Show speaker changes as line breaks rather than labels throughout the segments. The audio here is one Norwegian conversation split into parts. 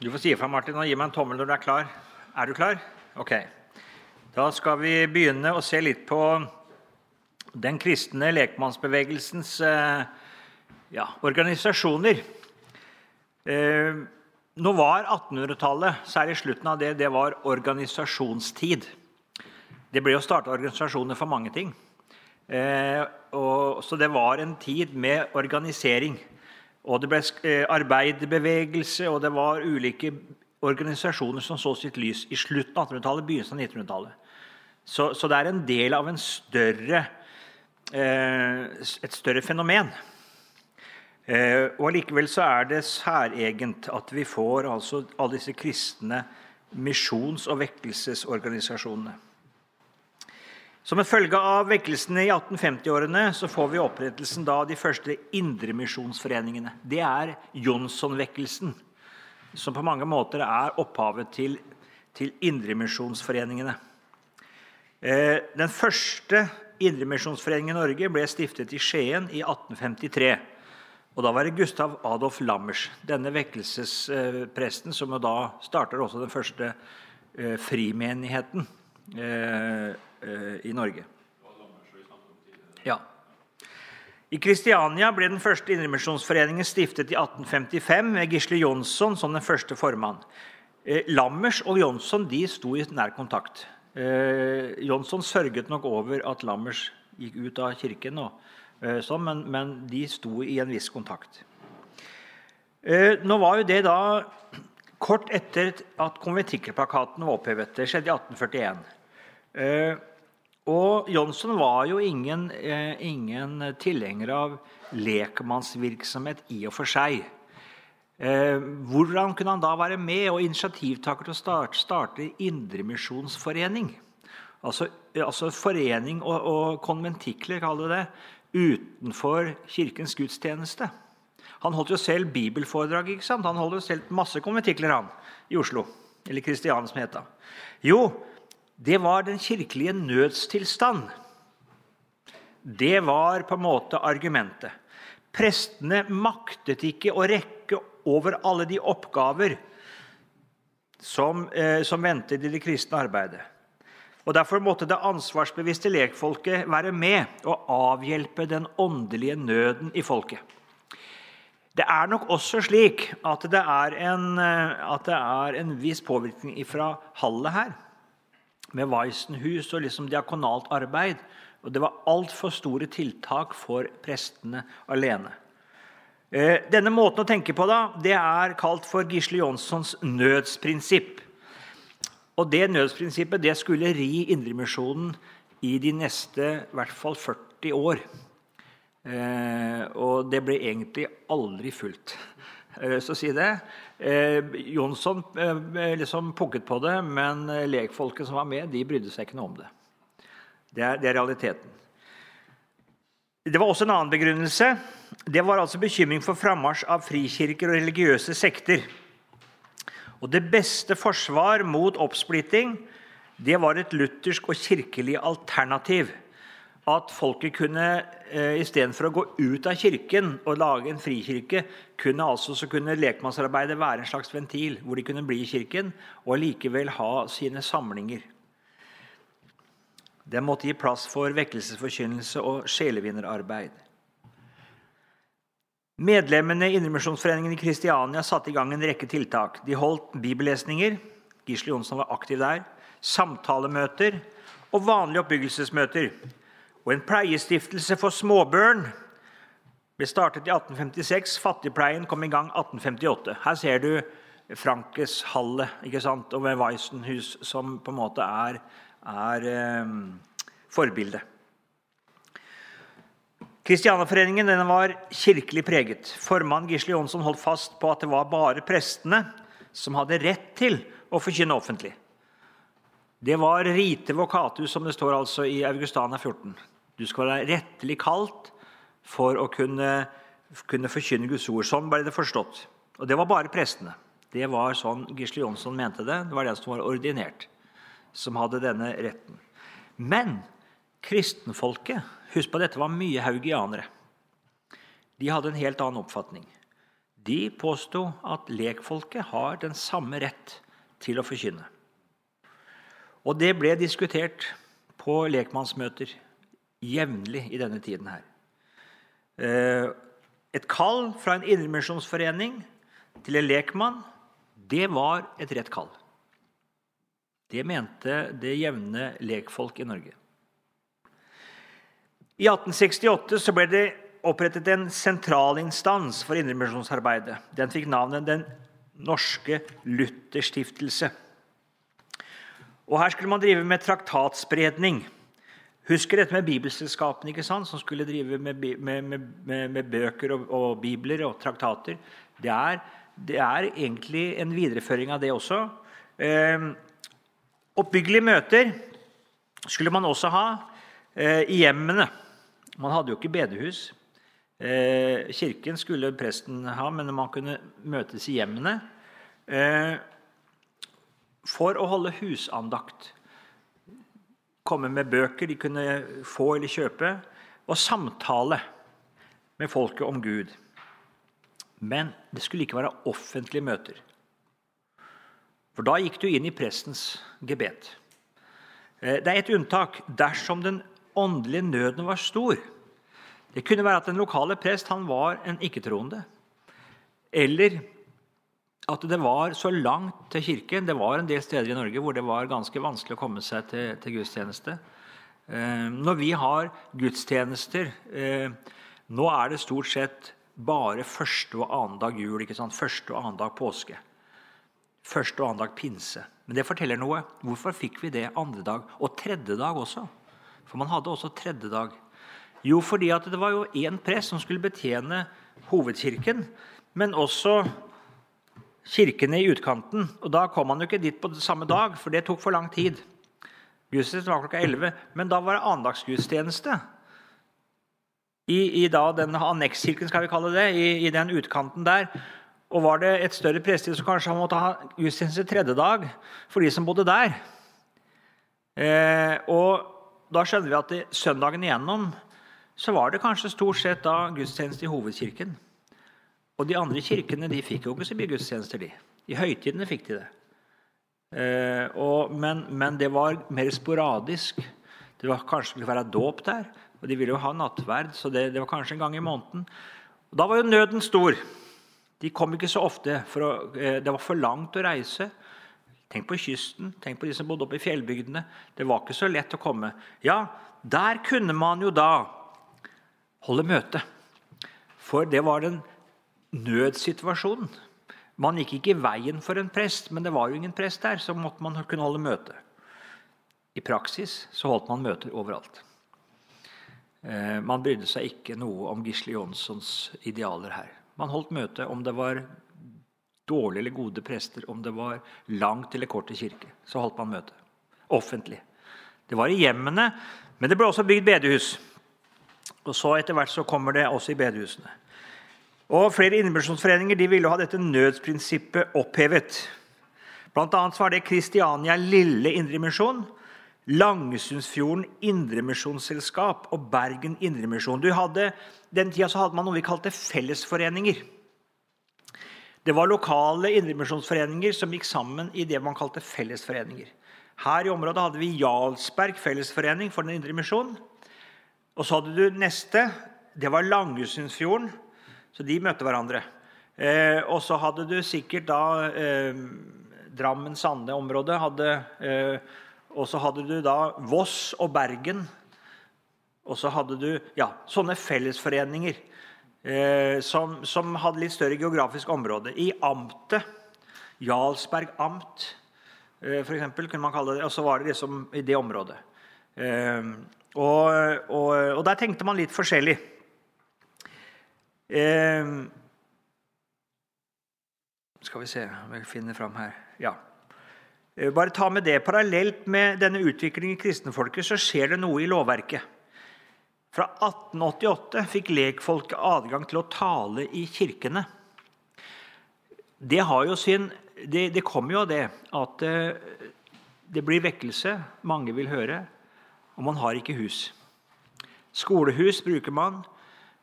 Du får si ifra, Martin, og gi meg en tommel når du er klar. Er du klar? Ok. Da skal vi begynne å se litt på den kristne lekmannsbevegelsens eh, ja, organisasjoner. Eh, nå var 1800-tallet, særlig slutten av det, det var organisasjonstid. Det ble jo starta organisasjoner for mange ting. Eh, så det var en tid med organisering. Og det ble eh, arbeiderbevegelse, og det var ulike organisasjoner som så sitt lys i slutten av 1800-tallet, begynnelsen av 1900-tallet. Så, så, det er en del av en større, eh, et større fenomen. Eh, og Likevel så er det særegent at vi får altså alle disse kristne misjons- og vekkelsesorganisasjonene. Som en følge av vekkelsene i 1850-årene så får vi opprettelsen av de første indremisjonsforeningene. Det er Jonsson-vekkelsen, som på mange måter er opphavet til, til indremisjonsforeningene. Eh, den første indremisjonsforeningen i Norge ble stiftet i Skien i 1853. Og Da var det Gustav Adolf Lammers, denne vekkelsespresten, som da starter også den første eh, frimenigheten. Eh, i Norge. Ja. I Kristiania ble den første Indremisjonsforeningen stiftet i 1855 med Gisle Jonsson som den første formann. Eh, Lammers og Jonsson de sto i nær kontakt. Eh, Jonsson sørget nok over at Lammers gikk ut av kirken, og, sånn, men, men, de sto i en viss kontakt. Nå var jo det da kort etter at konventikkelplakaten var opphevet. Det skjedde i 1841. Og Johnson var jo ingen, eh, ingen tilhenger av lekmannsvirksomhet i og for seg. Eh, hvordan kunne han da være med og initiativtaker til å starte, starte Indremisjonsforening? Altså, altså forening og, og konventikler, kaller det utenfor Kirkens gudstjeneste. Han holdt jo selv bibelforedrag. ikke sant? Han holdt jo selv masse konventikler han, i Oslo. Eller Kristiania, som het Jo, det var den kirkelige nødstilstand. Det var på en måte argumentet. Prestene maktet ikke å rekke over alle de oppgaver som, eh, som ventet i det kristne arbeidet. Og Derfor måtte det ansvarsbevisste lekfolket være med og avhjelpe den åndelige nøden i folket. Det er nok også slik at det er en, eh, det er en viss påvirkning fra Hallet her med Weissenhus og liksom diakonalt arbeid. Og det var altfor store tiltak for prestene alene. Eh, denne måten å tenke på da, det er kalt for Gisle Jonssons nødsprinsipp. Og Det nødsprinsippet det skulle ri Indremisjonen i de neste i hvert fall 40 år. Eh, og det ble egentlig aldri fulgt. Eh, så si det. Eh, Jonsson eh, liksom pukket på det, men lekfolket som var med, de brydde seg ikke noe om det. Det er, det er, realiteten. Det var også en annen begrunnelse. Det var altså bekymring for frammarsj av frikirker og religiøse sekter. Og Det beste forsvar mot oppsplitting det var et luthersk og kirkelig alternativ at folket kunne eh, istedenfor å gå ut av kirken og lage en frikirke, kunne altså så kunne lekmannsarbeidet være en slags ventil hvor de kunne bli i kirken og likevel ha sine samlinger. Det måtte gi plass for vekkelsesforkynnelse og sjelevinnerarbeid. Medlemmene i Indremisjonsforeningen i Kristiania satte i gang en rekke tiltak. De holdt bibellesninger, Gisle Jonsson var aktiv der, samtalemøter og vanlige oppbyggelsesmøter. Og en pleiestiftelse for småbørn ble startet i 1856. Fattigpleien kom i gang 1858. Her ser du Frankes Halle ikke sant? og Weissenhus som på en måte er, er um, forbildet. Kristianerforeningen var kirkelig preget. Formann Gisle Jonsson holdt fast på at det var bare prestene som hadde rett til å forkynne offentlig. Det var rite vocatus, som det står altså i Augustana 14. Du skal være rettelig kalt for å kunne, kunne forkynne Guds ord. Sånn ble det forstått. Og det var bare prestene. Det var sånn Gisle Jonsson mente det. Det var den som var ordinert, som hadde denne retten. Men kristenfolket Husk på dette var mye haugianere. De hadde en helt annen oppfatning. de påsto at lekfolket har den samme rett til å forkynne. Og det ble diskutert på lekmannsmøter jevnlig i denne tiden her. Eh, et kall fra en indremisjonsforening til en lekmann, det var et rett kall. Det mente det jevne lekfolk i Norge. I 1868 så ble det opprettet en sentralinstans for indremisjonsarbeidet. Den fikk navnet Den norske Lutherstiftelse. Og Her skulle man drive med traktatspredning. Husker dette med bibelselskapene, ikke sant? som skulle drive med, med, med, med bøker og, og, bibler og traktater. Det er, det er, egentlig en videreføring av det også. Eh, oppbyggelige møter skulle man også ha eh, i hjemmene. Man hadde jo ikke bedehus. Eh, kirken skulle presten ha, men man kunne møtes i hjemmene. Eh, for å holde husandakt. Komme med bøker de kunne få eller kjøpe, og samtale med folket om Gud. Men det skulle ikke være offentlige møter. For da gikk du inn i prestens gebet. Eh, det er et unntak dersom den åndelige nøden var stor. Det kunne være at den lokale prest han var en ikke-troende. Eller at det var så langt til kirken. Det var en del steder i Norge hvor det var ganske vanskelig å komme seg til, til gudstjeneste. Eh, når vi har gudstjenester eh, Nå er det stort sett bare første og annen dag jul. ikke sant? Første og annen dag påske. Første og annen dag pinse. Men det forteller noe. Hvorfor fikk vi det andre dag og tredje dag også? For man hadde også tredje dag. Jo, fordi at det var jo én prest som skulle betjene hovedkirken, men også kirkene i utkanten. Og Da kom han jo ikke dit på samme dag, for det tok for lang tid. Gudstjenesten var klokka 11, men da var det andagsgudstjeneste. I, i da den annekskirken, skal vi kalle det, i, i den utkanten der. Og var det et større prestetid, så kanskje han måtte ha gudstjeneste tredje dag for de som bodde der. Eh, og da skjønner vi at det, søndagen igjennom så var det kanskje stort sett da gudstjeneste i hovedkirken. Og de andre kirkene de fikk jo ikke så mye gudstjenester. de. I høytidene fikk de det. Eh, og, men, men, det var mer sporadisk. Det var Kanskje skulle være dåp der. Og de ville jo ha nattverd, så det, det, var kanskje en gang i måneden. Og Da var jo nøden stor. De kom ikke så ofte. For eh, det var for langt å reise. Tenk på kysten, tenk på de som bodde oppe i fjellbygdene. Det var ikke så lett å komme. Ja, der kunne man jo da holde møte. For det var den nødsituasjon. Man gikk ikke i veien for en prest, men det var jo ingen prest der, så måtte man kunne holde møte. I praksis så holdt man møter overalt. Eh, man brydde seg ikke noe om Gisle Jonssons idealer her. Man holdt møte om det var dårlige eller gode prester, om det var langt eller kort til kirke. Så holdt man møte. Offentlig. Det var i hjemmene, men det ble også bygd bedehus. Og så Etter hvert så kommer det også i bedehusene. Og Flere indremisjonsforeninger ville ha dette nødsprinsippet opphevet. Blant annet var det Kristiania Lille Indremisjon, Langesundsfjorden Indremisjonsselskap og Bergen Indremisjon. Den tida hadde man noe vi kalte fellesforeninger. Det var lokale indremisjonsforeninger som gikk sammen i det man kalte fellesforeninger. Her i området hadde vi Jarlsberg fellesforening for Den indre misjon. Og så hadde du neste. Det var Langesundsfjorden så de møtte hverandre. Eh, og så hadde du sikkert da eh, Drammen-Sande-området. Eh, og så hadde du da Voss og Bergen. Og så hadde du ja, sånne fellesforeninger eh, som, som, hadde litt større geografisk område. I amtet, Jarlsberg amt, eh, eksempel, kunne man kalle det, og så var det liksom i det området. Eh, og, og, og der tenkte man litt forskjellig. Eh, skal vi se om jeg finner fram her. Ja. Eh, bare ta med det. Parallelt med denne utviklingen i kristenfolket så skjer det noe i lovverket. Fra 1888 fikk lekfolket adgang til å tale i kirkene. Det, har jo sin, det, det kommer jo av det at eh, det blir vekkelse, mange vil høre, og man har ikke hus. Skolehus bruker man.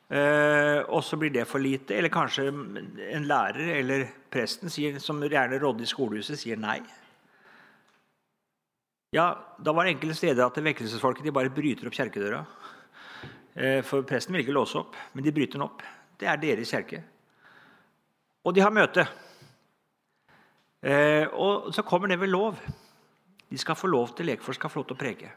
Eh, og så blir det for lite. Eller kanskje en lærer eller presten, sier, som gjerne rådde i skolehuset, sier nei. Ja, Da var det enkelte steder at vekkelsesfolket bare bryter opp kjerkedøra. Eh, for presten vil ikke låse opp, men de bryter den opp. Det er deres kjerke. Og de har møte. Eh, og så kommer det ved lov. De skal få lov til, Lekfolk skal få lov til å preke.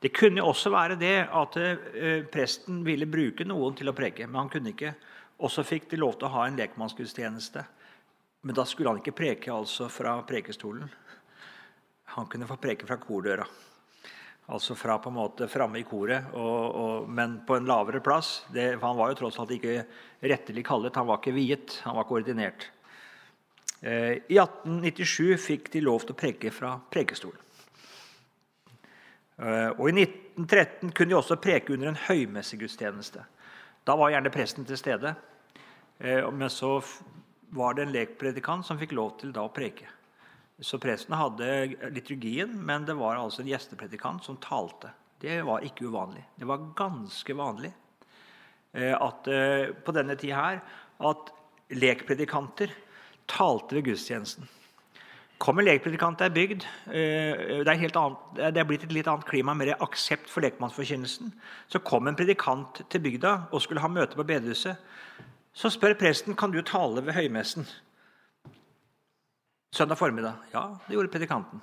Det kunne også være det at eh, presten ville bruke noen til å preke, men han kunne ikke. Og så fikk de lov til å ha en lekmannsgudstjeneste. Men da skulle han ikke preke altså fra prekestolen. Han kunne få preke fra kordøra. Altså fra på en måte framme i koret, og, og, men på en lavere plass. Det, han var jo tross alt ikke rettelig kallet, han var ikke viet, han var ikke ordinert. Eh, I 1897 fikk de lov til å preke fra prekestolen. Eh, og I 1913 kunne de også preke under en høymessegudstjeneste. Da var gjerne presten til stede. Eh, men så var det en lekpredikant som fikk lov til da å preke. Så presten hadde liturgien, men det var altså en gjestepredikant som talte. Det var ikke uvanlig. Det var ganske vanlig eh, at på denne tida her at lekpredikanter talte ved gudstjenesten. Kommer lekpredikant er bygd, eh, det er, annet, det er, blitt et litt annet klima, mer aksept for lekmannsforkynnelsen. Så kom en predikant til bygda og skulle ha møte på bedehuset. Så spør presten kan du tale ved høymessen. Søndag formiddag. Ja, det gjorde predikanten.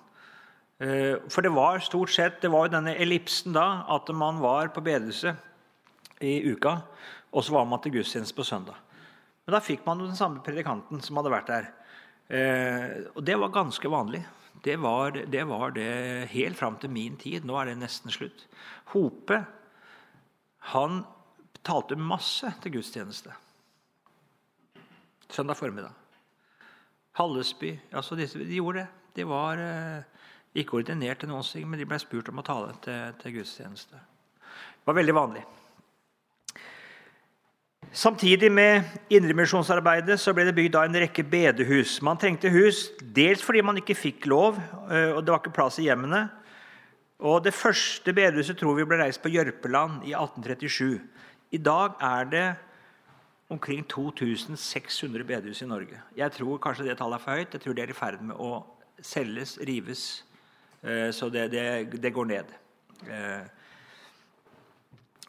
Eh, for det var stort sett det var jo denne ellipsen da, at man var på bedehuset i uka, og så var man til gudstjeneste på søndag. Men da fikk man jo den samme predikanten som hadde vært der. Eh, og det var ganske vanlig. Det var, det var det helt fram til min tid. Nå er det nesten slutt. Hope han talte masse til gudstjeneste søndag formiddag. Hallesby altså disse, De gjorde det. De var eh, ikke ordinert til noen ting, men de ble spurt om å tale til, til gudstjeneste. Det var veldig vanlig. Samtidig med indremisjonsarbeidet ble det bygd en rekke bedehus. Man trengte hus dels fordi man ikke fikk lov, eh, og det var ikke plass i hjemmene. Og Det første bedehuset tror vi ble reist på Jørpeland i 1837. I dag er det omkring 2600 bedehus i Norge. Jeg tror kanskje det tallet er for høyt. Jeg tror det er i ferd med å selges, rives. Eh, så det, det, det går ned.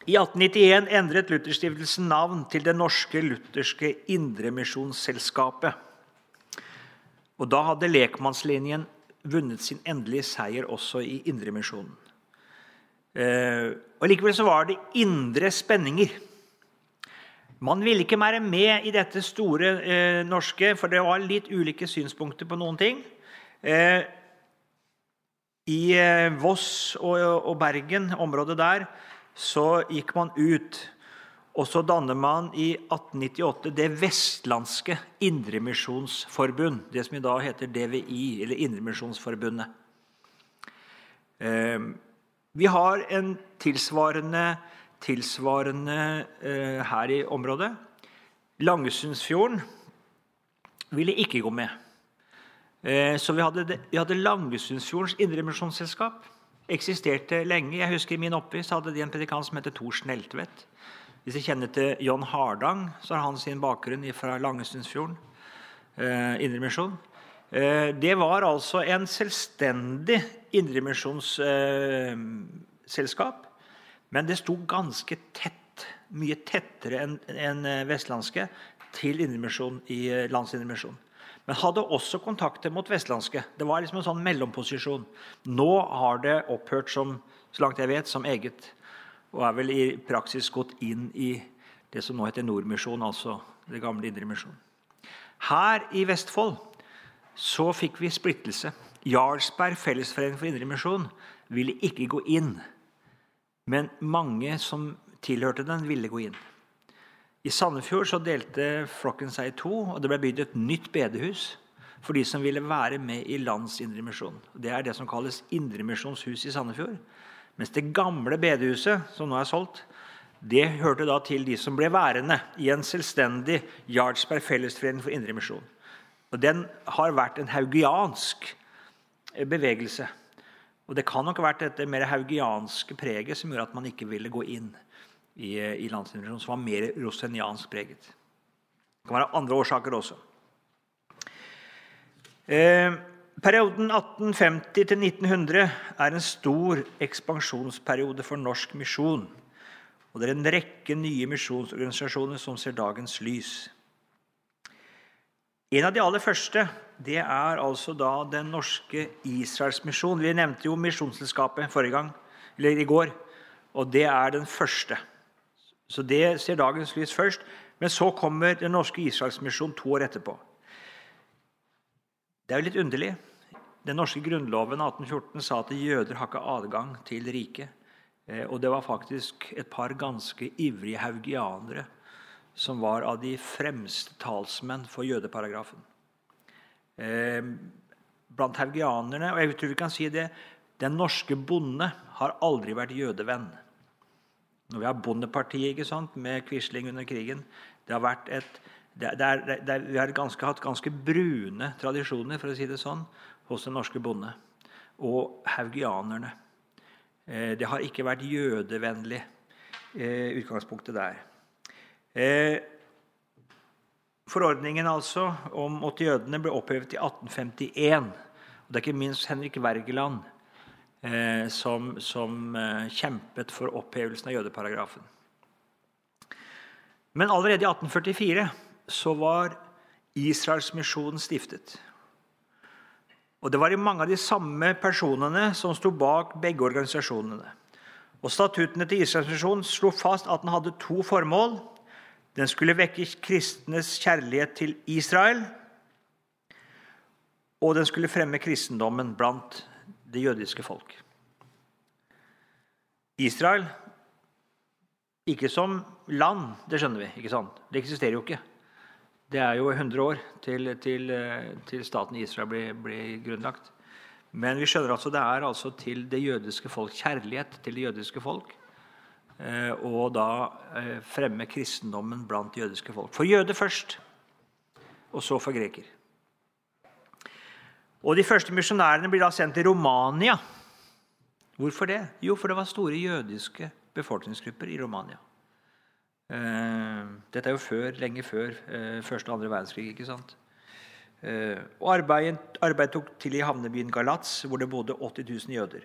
I 1891 endret Lutherstiftelsen navn til Det norske lutherske indremisjonsselskapet. Og da hadde lekmannslinjen vunnet sin endelige seier også i Indremisjonen. Eh, og Likevel så var det indre spenninger. Man ville ikke være med i dette store eh, norske, for det var litt ulike synspunkter på noen ting. Eh, I eh, Voss og, og, Bergen, området der, så gikk man ut. Og så danner man i 1898 Det vestlandske indremisjonsforbund. Det som i dag heter DVI, eller Indremisjonsforbundet. Eh, vi har en tilsvarende tilsvarende eh, her i området. Langesundsfjorden ville ikke gå med. Eh, så vi hadde, vi hadde Langesundsfjordens Indremisjonsselskap. Eksisterte lenge. Jeg husker I min oppvist hadde de en predikant som heter Tor Sneltvedt. Hvis jeg kjenner til John Hardang, så har han sin bakgrunn fra Langesundsfjorden. Eh, Indremisjon. Eh, det var altså en selvstendig indremisjonsselskap men det sto ganske tett, mye tettere enn en eh, vestlandske, til Indremisjon i eh. Men hadde også kontakter mot vestlandske. Det var liksom en sånn mellomposisjon. Nå har det opphørt som, så langt jeg vet, som eget. Og er vel i praksis gått inn i det som nå heter Nordmisjon, altså det gamle Indremisjon. Her i Vestfold så fikk vi splittelse. Jarlsberg fellesforening for Indremisjon ville ikke gå inn men mange som tilhørte den, ville gå inn. I Sandefjord så delte flokken seg i to, og det ble bygd et nytt bedehus for de som ville være med i Lands Indremisjon. Det er det som kalles Indremisjonshus i Sandefjord. Mens det gamle bedehuset, som nå er solgt, det hørte da til de som ble værende i en selvstendig Jarlsberg fellesforening for Indremisjon. Og Den har vært en haugiansk bevegelse. Og Det kan nok ha vært dette mer haugianske preget som gjorde at man ikke ville gå inn i, i Landsmisjonen som var mer roseniansk preget. Det kan være andre årsaker også. Eh, perioden 1850 til 1900 er en stor ekspansjonsperiode for norsk misjon. Og det er en rekke nye misjonsorganisasjoner som ser dagens lys. En av de aller første det er altså da Den norske Israelsmisjon. Vi nevnte jo Misjonsselskapet i går. Og det er den første. Så det ser dagens lys først. Men så kommer Den norske Israelsmisjon to år etterpå. Det er jo litt underlig. Den norske grunnloven av 1814 sa at jøder har ikke adgang til riket. Eh, og det var faktisk et par ganske ivrige haugianere som var av de fremste talsmenn for jødeparagrafen. Eh, blant haugianerne, og jeg tror vi kan si det, den norske bonde har aldri vært jødevenn. Når vi har Bondepartiet ikke sant, med Quisling under krigen det har vært et, det, er, det er, Vi har ganske, hatt ganske brune tradisjoner for å si det sånn, hos den norske bonde. Og haugianerne. Eh, det har ikke vært jødevennlig eh, utgangspunktet der. Eh, forordningen altså om åtte jødene ble opphevet i 1851. Og det er ikke minst Henrik Wergeland som, som eh, kjempet for opphevelsen av jødeparagrafen. Men allerede i 1844 så var Israelsmisjonen stiftet. Og Det var mange av de samme personene som sto bak begge organisasjonene. Og Statuttene til Israelsmisjonen slo fast at den hadde to formål. Den skulle vekke kristnes kjærlighet til Israel, og den skulle fremme kristendommen blant det jødiske folk. Israel ikke som land, det skjønner vi. ikke sant? Det eksisterer jo ikke. Det er jo 100 år til, til, til staten Israel blir, blir, grunnlagt. Men vi skjønner altså det er altså til det jødiske folk, kjærlighet til det jødiske folk. Eh, og da eh, fremme kristendommen blant jødiske folk. For jøde først, og så for greker. Og De første misjonærene blir da sendt til Romania. Hvorfor det? Jo, for det var store jødiske befolkningsgrupper i Romania. Eh, dette er jo før, lenge før eh, første og andre verdenskrig. ikke sant? Eh, og arbeidet, arbeidet tok til i havnebyen Galatz, hvor det bodde 80 000 jøder.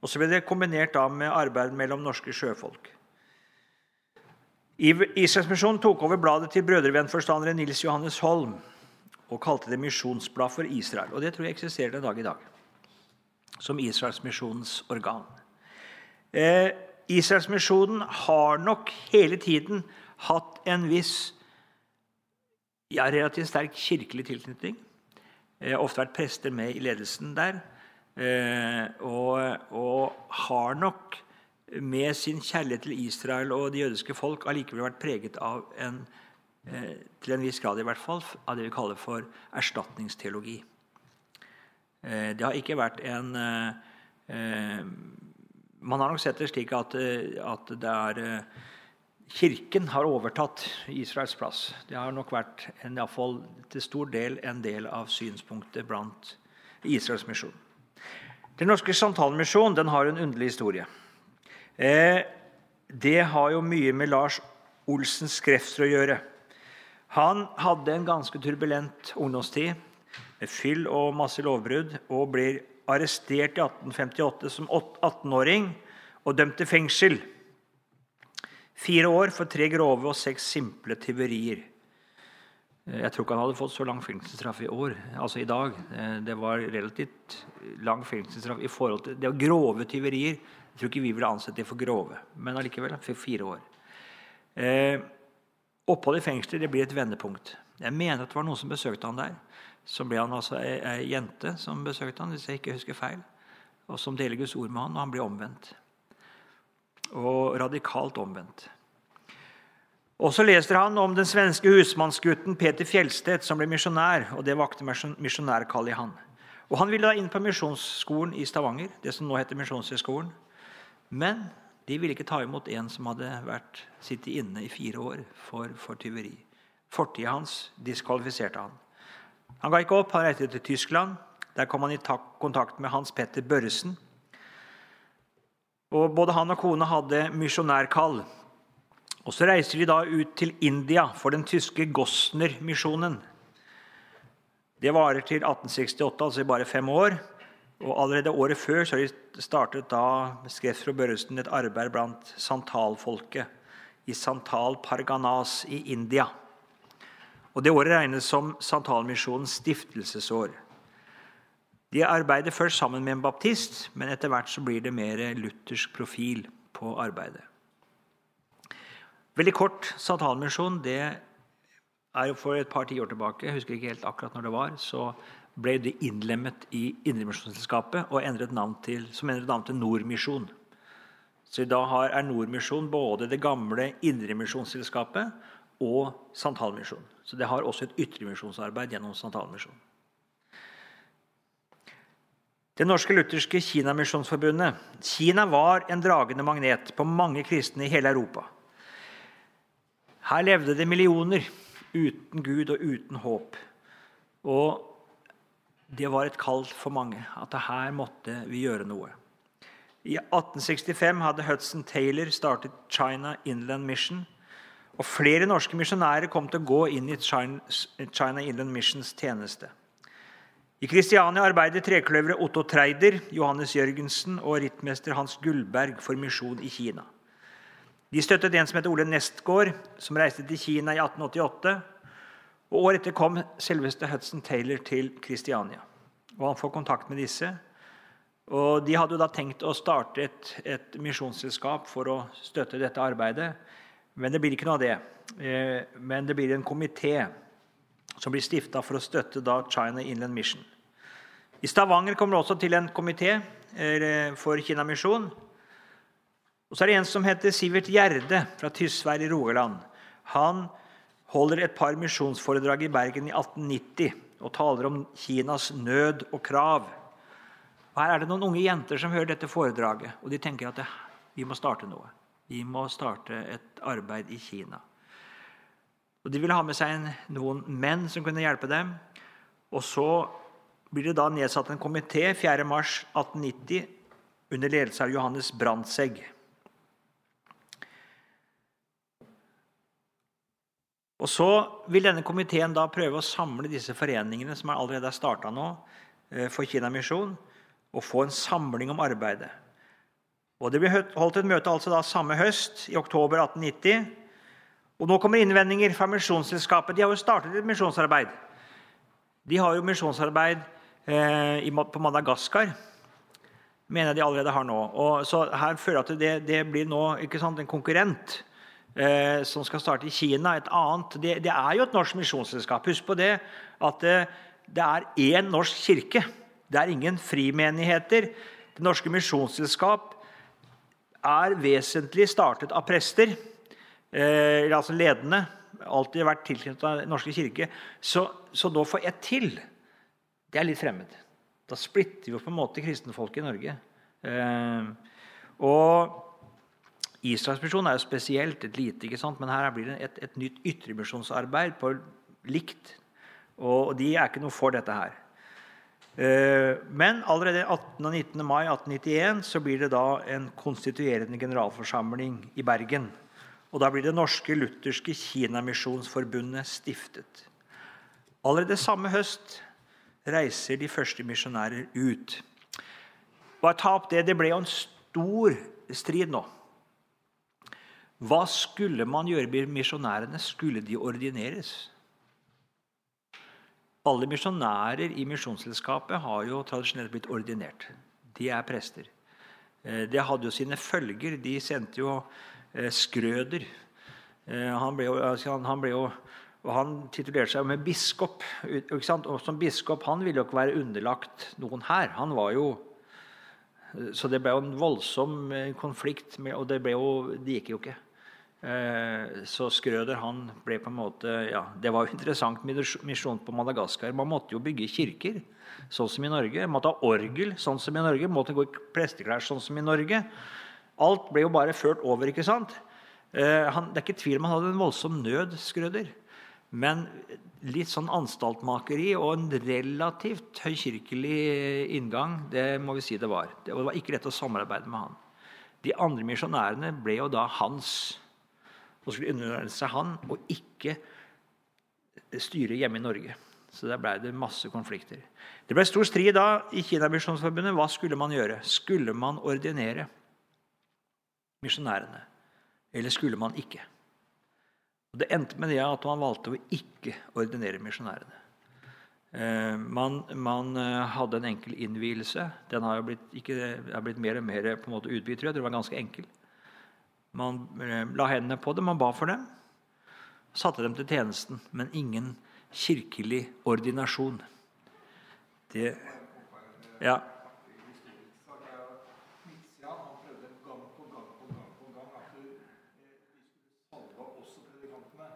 Og Så ble det kombinert da med arbeid mellom norske sjøfolk. Israelsmisjonen tok over bladet til brødrevennforstanderen Nils Johannes Holm og kalte det Misjonsblad for Israel. Og Det tror jeg eksisterer den dag i dag, som Israelsmisjonens organ. Eh, Israelsmisjonen har nok hele tiden hatt en viss ja, relativt sterk kirkelig tilknytning. Eh, ofte vært prester med i ledelsen der. Eh, og, og, har nok med sin kjærlighet til Israel og det jødiske folk allikevel vært preget av en til en viss grad i hvert fall, av det vi kaller for erstatningsteologi. Eh, det har ikke vært en eh, eh, man har nok sett det slik at, eh, at det er eh, Kirken har overtatt Israels plass. Det har nok vært en, fall, til stor del en del av synspunktet blant Israels misjon. Den norske Santalmisjon den har en underlig historie. Eh, det har jo mye med Lars Olsens krefter å gjøre. Han hadde en ganske turbulent ungdomstid med fyll og masse lovbrudd, og blir arrestert i 1858 som 18-åring og dømt til fengsel. Fire år for tre grove og seks simple tyverier. Jeg tror ikke han hadde fått så lang fengselsstraff i år, altså i dag. Det var relativt lang fengselsstraff i forhold til Det var grove tyverier. Jeg tror ikke vi ville ansett det for grove, men allikevel for fire år. Eh, opphold i fengselet det blir et vendepunkt. Jeg mener at det var noen som besøkte han der. Så ble han altså ei, jente som besøkte han, hvis jeg ikke husker feil, og som deler Guds ord med han, og han blir omvendt. Og radikalt omvendt. Og Så leser han om den svenske husmannsgutten Peter Fjellstedt som ble misjonær. og Det vakte misjonærkallet i han. Og Han ville da inn på misjonsskolen i Stavanger, det som nå heter Misjonshøgskolen. Men de ville ikke ta imot en som hadde vært sittet inne i fire år for, for tyveri. Fortida hans diskvalifiserte han. Han ga ikke opp, han reiste til Tyskland. Der kom han i kontakt med Hans Petter Børresen. Og Både han og kona hadde misjonærkall. Og Så reiser de da ut til India for den tyske Gosner-misjonen. Det varer til 1868, altså i bare fem år. Og Allerede året før så startet da Skrefsrud Børresen et arbeid blant santalfolket i Santal Parganas i India. Og Det året regnes som Santalmisjonens stiftelsesår. De arbeider først sammen med en baptist, men etter hvert så blir det mer luthersk profil på arbeidet. Veldig kort Santalmisjon det er for et par tiår tilbake, jeg husker ikke helt akkurat når det var, så ble det innlemmet i Indremisjonsselskapet og endret navn til, som endret navn til Nordmisjon. Så i dag er Nordmisjon både det gamle Indremisjonsselskapet og Santalmisjon. Så det har også et ytremisjonsarbeid gjennom Santalmisjon. Det norske lutherske Kinamisjonsforbundet. Kina var en dragende magnet på mange kristne i hele Europa. Her levde det millioner uten Gud og uten håp. Og det var et kall for mange at her måtte vi gjøre noe. I 1865 hadde Hudson Taylor startet China Inland Mission. Og flere norske misjonærer kom til å gå inn i China Inland Missions tjeneste. I Kristiania arbeider trekløveret Otto Treider, Johannes Jørgensen og rittmester Hans Gullberg for misjon i Kina. De støttet en som heter Ole Nestgård, som reiste til Kina i 1888. og Året etter kom selveste Hudson Taylor til Kristiania. Og Han får kontakt med disse. Og De hadde jo da tenkt å starte et, et misjonsselskap for å støtte dette arbeidet. Men det blir ikke noe av det. Eh, men det blir en komité som blir stifta for å støtte da China Inland Mission. I Stavanger kommer det også til en komité eh, for Kinamisjon. Og så er det en som heter Sivert Gjerde fra Tysvær i Rogaland. Han holder et par misjonsforedrag i Bergen i 1890 og taler om Kinas nød og krav. Og Her er det noen unge jenter som hører dette foredraget, og de tenker at vi må starte noe. Vi må starte et arbeid i Kina. Og De ville ha med seg noen menn som kunne hjelpe dem. Og Så blir det da nedsatt en komité 4.3.1890 under ledelse av Johannes Brandtzæg. Og Så vil denne komiteen da prøve å samle disse foreningene som allerede er starta nå, eh, for Kina Misjon, og få en samling om arbeidet. Og Det ble holdt et møte altså da samme høst, i oktober 1890. Og Nå kommer innvendinger fra Misjonsselskapet. De har jo startet et misjonsarbeid. De har jo misjonsarbeid eh, på Madagaskar, mener jeg de allerede har nå. Og så her føler jeg at det, det blir nå sant, en konkurrent eh, som skal starte i Kina. Et annet. Det, det er jo et norsk misjonsselskap. Husk på det at det, det er én norsk kirke. Det er ingen frimenigheter. Det norske misjonsselskap er vesentlig startet av prester, eh, altså ledende. Alltid vært tilknyttet av Den norske kirke. Så, så da får ett til. Det er litt fremmed. Da splitter vi på en måte kristenfolket i Norge. Eh, og Israelsmisjonen er jo spesielt et lite, ikke sant? men her blir det et, et nytt ytremisjonsarbeid på likt. Og de er ikke noe for dette her. Eh, men allerede 18. og 19. mai 1891 så blir det da en konstituerende generalforsamling i Bergen. Og Da blir Det norske lutherske Kinamisjonsforbundet stiftet. Allerede samme høst reiser de første misjonærer ut. Bare ta opp Det det ble jo en stor strid nå. Hva skulle man gjøre med misjonærene? Skulle de ordineres? Alle misjonærer i Misjonsselskapet har jo tradisjonelt blitt ordinert. De er prester. Eh, det hadde jo sine følger. De sendte jo eh, Skrøder. Eh, han ble jo, han ble jo og Han titulerte seg med biskop. Og som biskop han ville jo ikke være underlagt noen her. Han var jo, Så det ble jo en voldsom konflikt, og det, jo, det gikk jo ikke. Eh, så Skrøder han ble på en måte ja, Det var jo interessant med misjon på Madagaskar. Man måtte jo bygge kirker, sånn som i Norge. Man måtte ha orgel, sånn som i Norge. Man måtte gå i presteklær, sånn som i Norge. Alt ble jo bare ført over. ikke sant? Eh, han, det er ikke tvil om han hadde en voldsom nød, Skrøder. Men litt sånn anstaltmakeri og en relativt høykirkelig inngang, det må vi si det var. Det var ikke lett å samarbeide med han. De andre misjonærene ble jo da hans og skulle underordne seg han og ikke styre hjemme i Norge. Så der ble det masse konflikter. Det ble stor strid da i Kinamisjonsforbundet. Hva skulle man gjøre? Skulle man ordinere misjonærene, eller skulle man ikke? Og Det endte med det at man valgte å ikke ordinere misjonærene. Eh, man, man, eh, hadde en enkel innvielse. Den har blitt, ikke, har blitt mer og mer på en måte utvidet. Det var ganske enkel. Man eh, la hendene på dem, man ba for dem. Satte dem til tjenesten, men ingen kirkelig ordinasjon. Det Ja.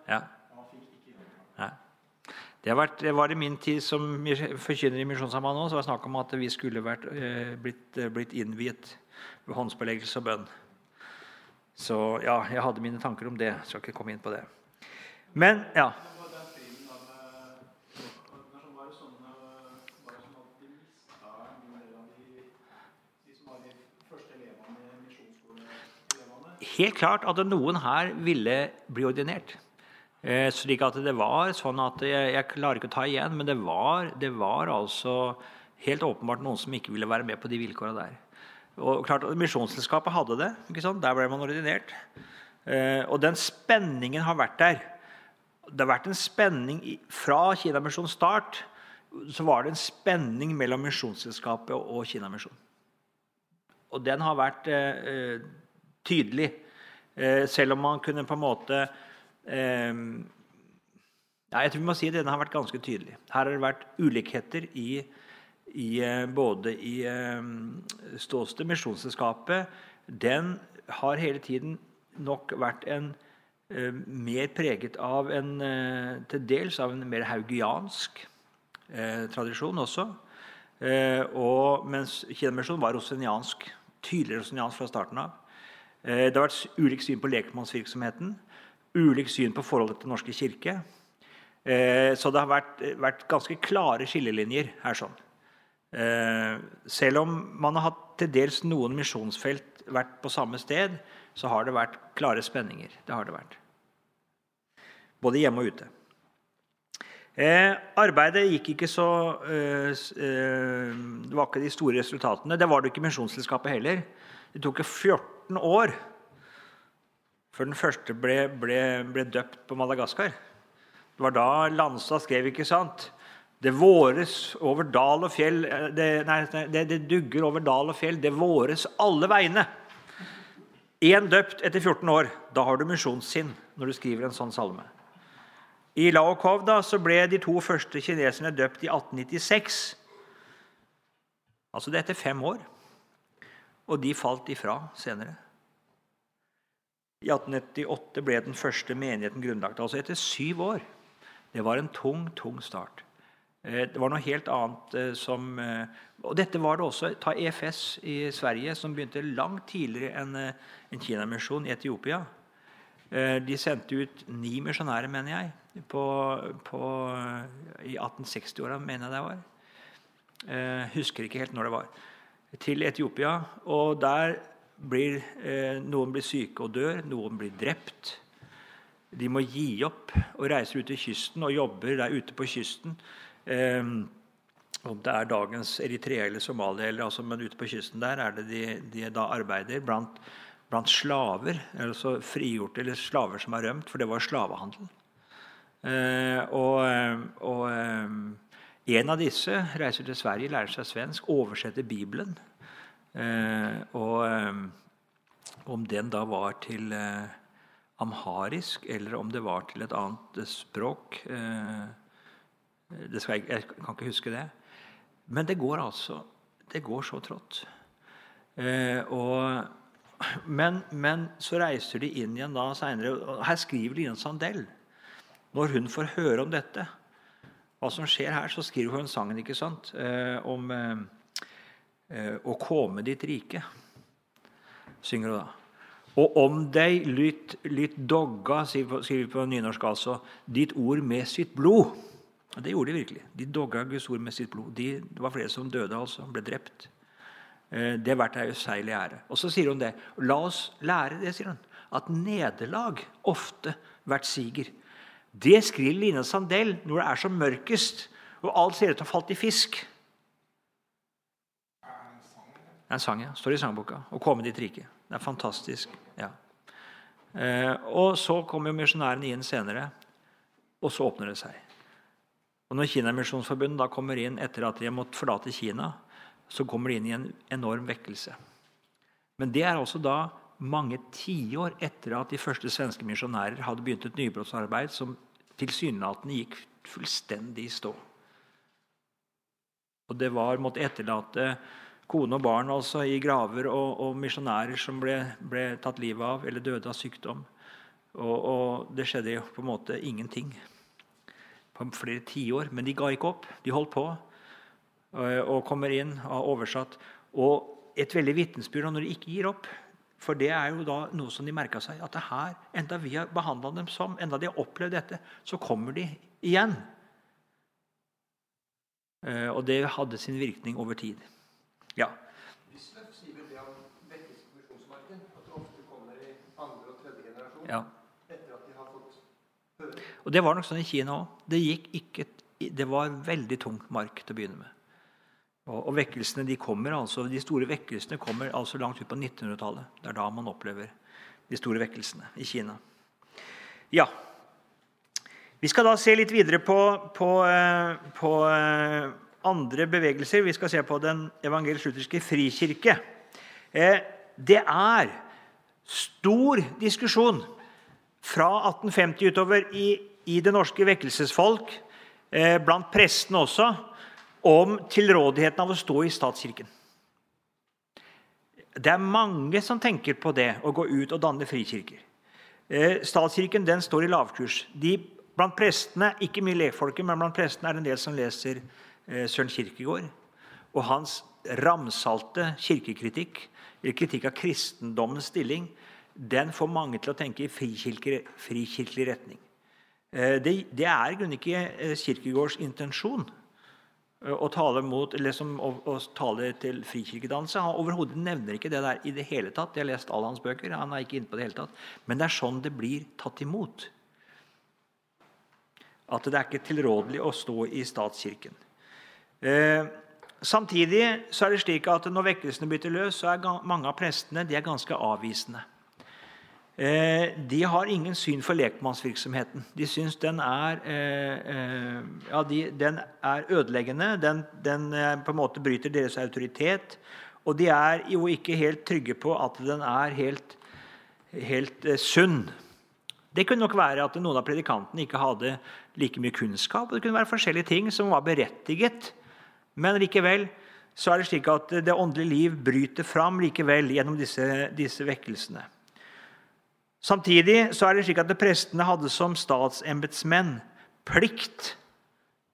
Ja. Det, vært, det, var i min tid som forkynner i Misjonssambandet så var det snakk om at vi skulle vært, eh, blitt, blitt, innviet ved håndsbeleggelse og bønn. Så ja, jeg hadde mine tanker om det. Skal ikke komme inn på det. Men ja. Helt klart at noen her ville bli ordinert. Eh, slik at det var sånn at jeg, jeg, klarer ikke å ta igjen, men det var, det var, altså helt åpenbart noen som ikke ville være med på de vilkåra der. Og klart, Misjonsselskapet hadde det. ikke sant? Der ble man ordinert. Eh, og den spenningen har vært der. Det har vært en spenning Fra Kinamisjonens start så var det en spenning mellom Misjonsselskapet og Kinamisjonen. Og den har vært eh, tydelig. Eh, selv om man kunne på en måte ja, jeg tror vi må si at den har vært ganske tydelig. Her har det vært ulikheter i, i eh, både i ehm, ståsted Misjonsselskapet Den har hele tiden nok vært en uh, mer preget av en til dels av en mer haugiansk eh, tradisjon også. og mens Kinamisjonen var roseniansk, tydeligere roseniansk fra starten av. det har vært ulikt syn på lekmannsvirksomheten ulikt syn på forholdet til Den norske kirke. Eh, så det har vært, vært, ganske klare skillelinjer her. sånn. Eh, selv om man har hatt til dels noen misjonsfelt vært på samme sted, så har det vært klare spenninger. Det har det vært. Både hjemme og ute. Eh, arbeidet gikk ikke så eh, eh, Det var ikke de store resultatene. Det var det ikke i Misjonsselskapet heller. Det tok 14 år før den første ble, ble, ble døpt på Madagaskar. Det var da Landstad skrev, ikke sant? Det våres over dal og fjell eh, det, nei, det, det, dugger over dal og fjell. Det våres alle veiene. Én døpt etter 14 år. Da har du misjonssinn når du skriver en sånn salme. I Laokov da, så ble de to første kineserne døpt i 1896. Altså det etter fem år. Og de falt ifra senere. I 1898 ble den første menigheten grunnlagt. Altså etter syv år. Det var en tung, tung start. Eh, det var noe helt annet eh, som eh, Og dette var det også. Ta EFS i Sverige, som begynte langt tidligere enn en Kinamisjon i Etiopia. De sendte ut ni misjonærer, mener jeg, på, på, i 1860-åra, mener jeg det var. Husker ikke helt når det var. Til Etiopia. Og der blir, noen blir syke og dør, noen blir drept. De må gi opp og reiser ut til kysten og jobber der ute på kysten. Eh, om det er dagens Eritrea eller Somalia, eller, altså, men ute på kysten der er det de, de da arbeider blant, blant slaver. Altså frigjorte eller slaver som har rømt, for det var slavehandel. Eh, og, eh, og eh, en av disse reiser til Sverige, lærer seg svensk, oversetter Bibelen Eh, og eh, om den da var til eh, amharisk, eller om det var til et annet språk jeg, jeg, kan ikke huske det. Men det går altså Det går så trått. men, men, så reiser de inn igjen da seinere. Her skriver Line Sandell. Når hun får høre om dette, hva som skjer her, så skriver hun sangen ikke sant, om Eh, 'Å komme ditt rike, synger hun da. Og om deg lytt, lytt dogga, skriver på nynorsk altså, ditt ord med sitt blod. Og det gjorde de virkelig. De dogga Guds ord med sitt blod. De, det var flere som døde, altså. Ble drept. Eh, det er verdt ei useilig ære. Og så sier hun det. La oss lære det, sier hun. at nederlag ofte vært siger. Det skriver Line Sandell når det er som mørkest og alt ser ut til å ha falt i fisk. Det er en sang, ja. Står i sangboka. 'Å komme dit rike'. Det er fantastisk. ja. Eh, og så kommer jo misjonærene inn senere, og så åpner det seg. Og Når Kina Misjonsforbund da kommer inn etter at de har måttet forlate Kina, så kommer de inn i en enorm vekkelse. Men det er også da mange tiår etter at de første svenske misjonærer hadde begynt et nybrottsarbeid som tilsynelatende gikk fullstendig i stå. Og det var måtte etterlate kone og barn altså, i graver, og, og misjonærer som ble, ble, tatt livet av eller døde av sykdom. Og, og det skjedde på en måte ingenting på flere tiår. Men de ga ikke opp. De holdt på og, og kommer inn og har oversatt. Og et veldig vitensbyrd når de ikke gir opp. For det er jo da noe som de merka seg. At det her, enda vi har behandla dem som, enda de har opplevd dette, så kommer de igjen. Eh, og det hadde sin virkning over tid. Ja. Ja. Og Det var nok sånn i Kina òg. Det, det var veldig tung mark til å begynne med. Og, og vekkelsene de kommer altså, De store vekkelsene kommer altså langt ut på 1900-tallet. Det er da man opplever de store vekkelsene i Kina. Ja. Vi skal da se litt videre på, på, eh, på eh, andre bevegelser. Vi skal se på Den evangelisk-lutherske frikirke. Eh, det er stor diskusjon fra 1850 utover i, i det norske vekkelsesfolk, eh, blant prestene også, om tilrådigheten av å stå i statskirken. Det er mange som tenker på det å gå ut og danne frikirker. Eh, statskirken den står i lavkurs. De, blant prestene, ikke mye lekfolket, men blant prestene er det en del som leser Eh, Søren Kirkegård og hans ramsalte kirkekritikk, eller kritikk av kristendommens stilling, den får mange til å tenke i frikirkelig, frikirkelig retning. Eh, det, det er i grunnen ikke eh, Kirkegårds intensjon å tale, mot, som, å, å tale til frikirkedannelse. Han overhodet nevner ikke det der i det hele tatt. Jeg har lest alle hans bøker. han er ikke inne på det hele tatt. Men det er sånn det blir tatt imot. At det er ikke tilrådelig å stå i statskirken. Eh, samtidig så er det slik at når vekkelsene bytter løs, så er mange av prestene ganske avvisende. Eh, de har ingen syn for lekmannsvirksomheten. De syns den er, eh, ja, de, den er ødeleggende. Den, den på en måte bryter deres autoritet. Og de er jo ikke helt trygge på at den er helt, helt sunn. Det kunne nok være at noen av predikantene ikke hadde like mye kunnskap. Det kunne være forskjellige ting som var berettiget men likevel så er det slik at det åndelige liv bryter fram likevel gjennom disse, disse vekkelsene. Samtidig så er det slik at prestene hadde som statsembetsmenn plikt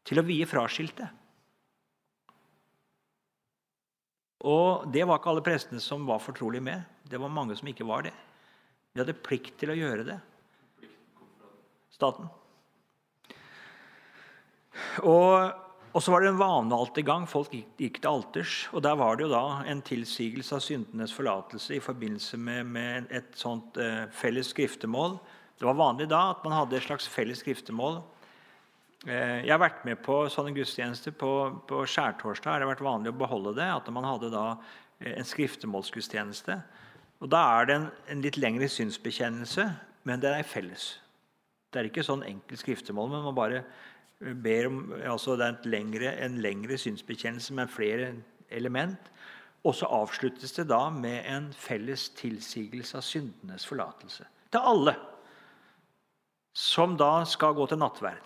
til å vie fraskilte. Og det var ikke alle prestene som var fortrolige med. Det var mange som ikke var det. De hadde plikt til å gjøre det. Staten. Og og så var det en vanealter gang. Folk gikk til alters. Og der var det jo da en tilsigelse av syndenes forlatelse i forbindelse med, med et sånt eh, felles skriftemål. Det var vanlig da at man hadde et slags felles skriftemål. Eh, jeg har vært med på sånne gudstjenester. På, på skjærtorsdag har det vært vanlig å beholde det. At man hadde da eh, en skriftemålsgudstjeneste. Og Da er det en, en litt lengre synsbekjennelse, men det er felles. Det er ikke sånn enkelt skriftemål, men man bare ber om altså det er lengre, en lengre synsbekjennelse med flere element. Og så avsluttes det da med en felles tilsigelse av syndenes forlatelse. Til alle som da skal gå til nattverd.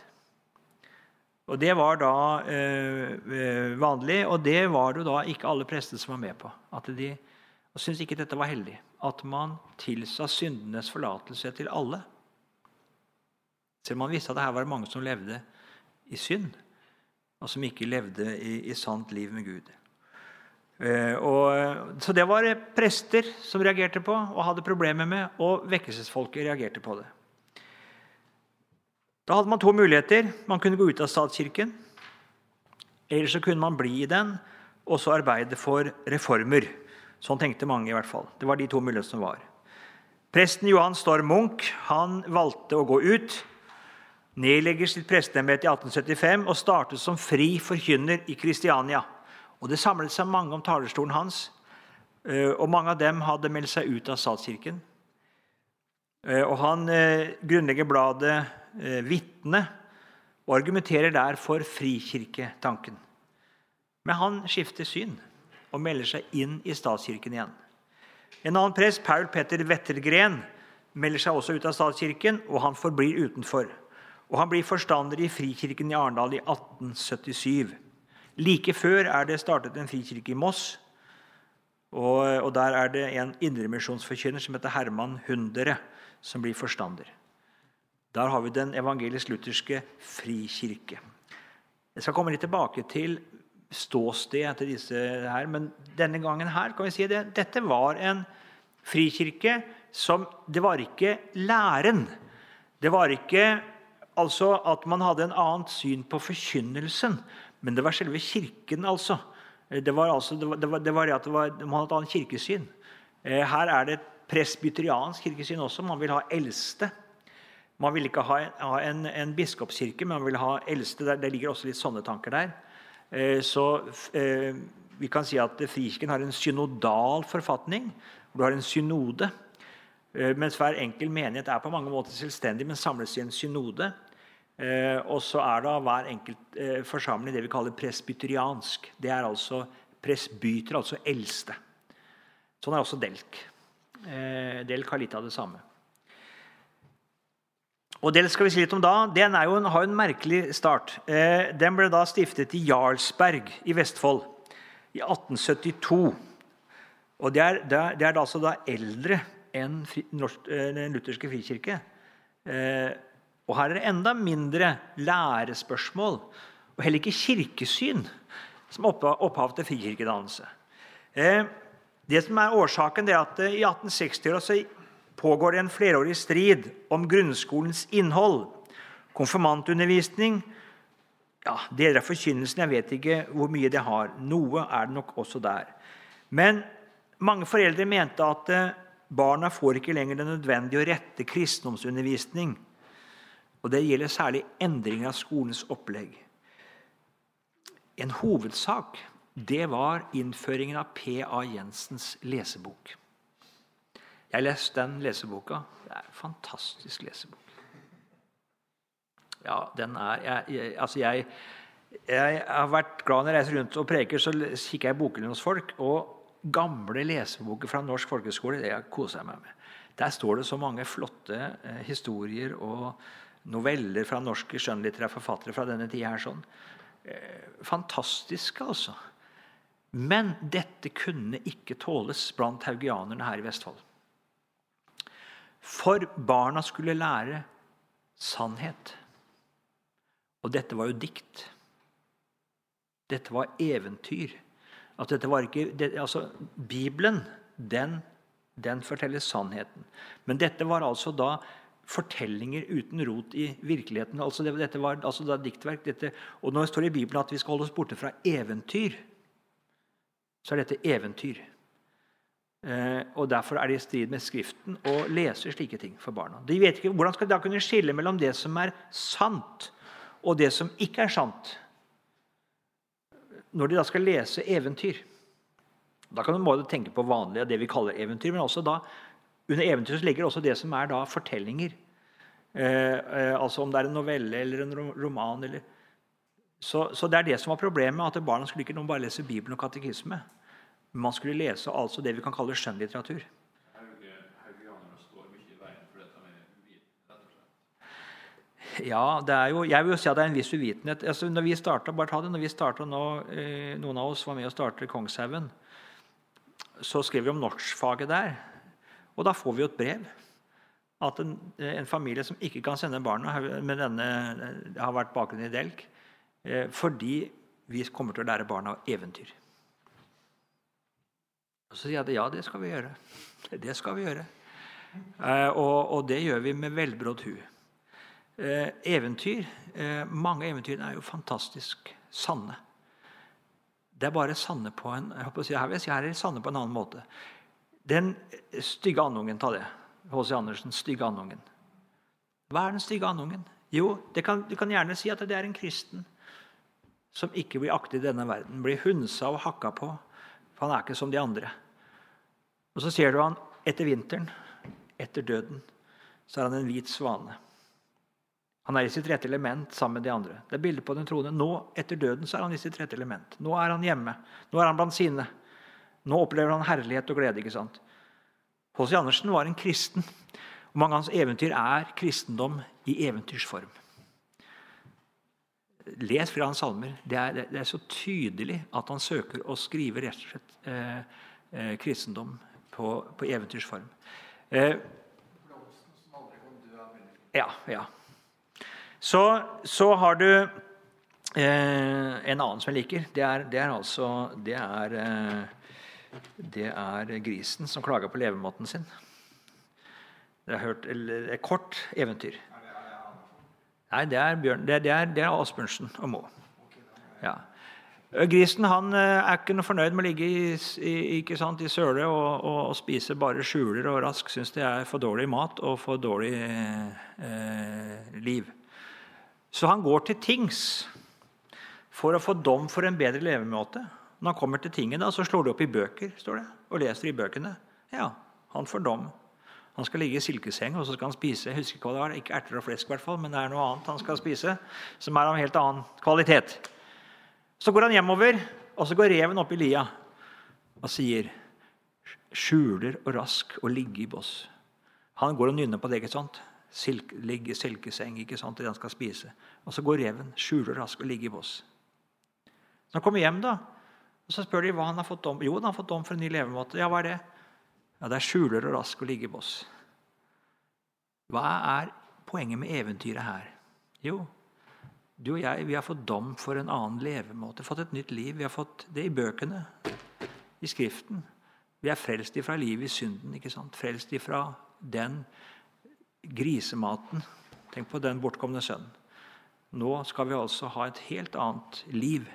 Og Det var da eh, eh vanlig, og det var det da ikke alle prester som var med på. At De syntes ikke dette var heldig. At man tilsa syndenes forlatelse til alle. Selv om man visste at det her var mange som levde i synd, og som ikke levde i, i sant liv med Gud. Eh, og, så det var prester som reagerte på og hadde problemer med, og vekkelsesfolket reagerte på det. Da hadde man to muligheter. Man kunne gå ut av statskirken. Eller så kunne man bli i den og så arbeide for reformer. Sånn tenkte mange. i hvert fall. Det var de to mulighetene som var. Presten Johan Storm Munch han valgte å gå ut, nedlegger sitt presteembete i 1875 og startet som fri forkynner i Kristiania. Og Det samlet seg mange om talerstolen hans, eh, og mange av dem hadde meldt seg ut av statskirken. Eh, og Han eh, grunnlegger bladet Vitne og argumenterer der for frikirketanken. Men han skifter syn og melder seg inn i statskirken igjen. En annen prest, Paul Petter Wettergren, melder seg også ut av statskirken, og han forblir utenfor. Og Han blir forstander i Frikirken i Arendal i 1877. Like før er det startet en frikirke i Moss. Og, og Der er det en indremisjonsforkynner som heter Herman Hundere, som blir forstander. Der har vi den evangelisk-lutherske frikirke. Jeg skal komme litt tilbake til ståstedet til disse her, men denne gangen her kan vi si det, dette var en frikirke som Det var ikke læren. Det var ikke altså at man hadde en annet syn på forkynnelsen, men det var selve kirken, altså. Det var, altså, det var, det var, det var at man hadde et annet kirkesyn. Eh, her er det et presbyteriansk kirkesyn også. Man vil ha eldste. Man vil ikke ha, en, en, biskopskirke, men man vil ha eldste. Det, ligger også litt sånne tanker der. Eh, så eh, vi kan si at Frikirken har en synodal forfatning. hvor Du har en synode. Eh, mens hver enkel menighet er på mange måter selvstendig, men samles i en synode. Og så er da hver enkelt forsamling det vi kaller presbyteriansk. Det er altså presbyter, altså eldste. Sånn er også Delk. Delk har litt av det samme. Og Delk skal vi si litt om da. Den jo en, har en merkelig start. Eh, den ble da stiftet i Jarlsberg i Vestfold i 1872. Og Det er, det er, det er altså da eldre enn eh, den lutherske frikirke. Eh, og her er det enda mindre lærespørsmål og heller ikke kirkesyn som opphav, til frikirkedannelse. Eh, det som er Årsaken er at i 1860-åra pågår det en flerårig strid om grunnskolens innhold. Konfirmantundervisning ja, Deler av forkynnelsen jeg vet ikke hvor mye det har. Noe er det nok også der. Men mange foreldre mente at barna får ikke lenger den nødvendige og rette kristendomsundervisning. Og Det gjelder særlig endringer av skolens opplegg. En hovedsak det var innføringen av P.A. Jensens lesebok. Jeg har lest den leseboka. Det er en fantastisk lesebok. Ja, den er jeg, jeg, Altså, jeg, jeg har vært glad når jeg reiser rundt og preker, så kikker jeg i bokhyllene hos folk. Og gamle leseboker fra Norsk folkeskole. det koser jeg meg med. Der står det så mange flotte eh, historier og noveller fra norske skjønnlitterære forfattere fra denne tida. Sånn. Eh, fantastisk, altså. Men dette kunne ikke tåles blant haugianerne her i Vestfold. For barna skulle lære sannhet. Og dette var jo dikt. Dette var eventyr. At dette var ikke, det, altså, Bibelen den, den forteller sannheten. Men dette var altså da fortellinger uten rot i virkeligheten. Altså, det, dette var altså da diktverk. Dette, og når det står i Bibelen at vi skal holde oss borte fra eventyr, så er dette eventyr. Eh, og Derfor er det i strid med Skriften å lese slike ting for barna. De vet ikke, Hvordan skal de da kunne skille mellom det som er sant, og det som ikke er sant? Når de da skal lese eventyr. Da kan du tenke på vanlige, det vi kaller eventyr, men også da, under eventyr ligger det også det som er da fortellinger. Eh, eh, altså om det er en novelle eller en roman. Eller. Så, så, det er det som var problemet, at barna skulle ikke bare lese Bibelen og katekisme. Man skulle lese altså det vi kan kalle skjønnlitteratur. Ja, det er jo, jeg vil jo si at det er en viss uvitenhet. Altså, når vi startet, bare ta det, når vi startet nå, eh, Noen av oss var med å starte Kongshaugen. Så skrev vi om norskfaget der. Og da får vi jo et brev. At en, en familie som ikke kan sende barna med denne, det har vært bakgrunn i Delk, eh, fordi vi kommer til å lære barna eventyr. Og Så sier jeg at ja, det skal vi gjøre. Det skal vi gjøre. Eh, og, og, det gjør vi med velbrådd hu. Eh, eventyr, eh, Mange eventyr er jo fantastisk sanne. Det er bare sanne på en jeg si, her vil jeg si, her er sanne på en annen måte. Den stygge andungen, ta det. H.C. Andersen 'Stygge andungen'. Hva er den stygge andungen? Jo, kan, du kan gjerne si at det er en kristen som ikke blir aktet i denne verden. Blir hunsa og hakka på, for han er ikke som de andre. Og Så ser du han etter vinteren, etter døden, så er han en hvit svane. Han er i sitt rette element sammen med de andre. Det er bildet på den troende. Nå, etter døden, så er han i sitt rette element. Nå er han hjemme. Nå er han blant sine. Nå opplever han herlighet og glede. ikke sant? H.C. Andersen var en kristen. og Mange av hans eventyr er kristendom i eventyrsform. Les fra hans salmer. Det er, det er, så tydelig at han søker å skrive rett og slett eh, eh, kristendom på, på eventyrsform. Eh, ja, ja. Så, så har du eh, en annen som jeg liker. Det er, det er altså det er, eh, det er, grisen som klager på levemåten sin. Det er hørt, eller, et kort eventyr. Nei, det er, Bjørn, det, det er, det er Asbjørnsen og Moe. Ja. Grisen han eh, er ikke noe fornøyd med å ligge i, i, sant, i søle og, og, og, spise bare skjuler og rask. Syns det er for dårlig mat og for dårlig eh, liv. Så han går til tings for å få dom for en bedre levemåte. Når han kommer til tinget, så slår de opp i bøker står det, og leser i bøkene. Ja, han får dom. Han skal ligge i silkeseng og så skal han spise jeg husker ikke hva det var, ikke erter og flesk, hvert fall, men det er noe annet han skal spise, som er av en helt annen kvalitet. Så går han hjemover, og så går reven opp i lia og sier skjuler og rask og ligge i boss. Han går og nynner på det. ikke sant? Silk, ligge silkeseng ikke sant, til den skal spise. Og så går reven skjuler rask og ligger i bås. Når han kommer hjem, da, og så spør de hva han har fått dom Jo, han har fått dom for en ny levemåte. Ja, hva er det? Ja, Det er skjuler og rask å ligge i bås. Hva er poenget med eventyret her? Jo, du og jeg vi har fått dom for en annen levemåte. Fått et nytt liv. Vi har fått det i bøkene, i Skriften. Vi er frelst ifra livet i synden. ikke sant? Frelst ifra den grisematen. Tenk på den bortkomne sønnen. Nå skal vi altså ha et helt annet liv.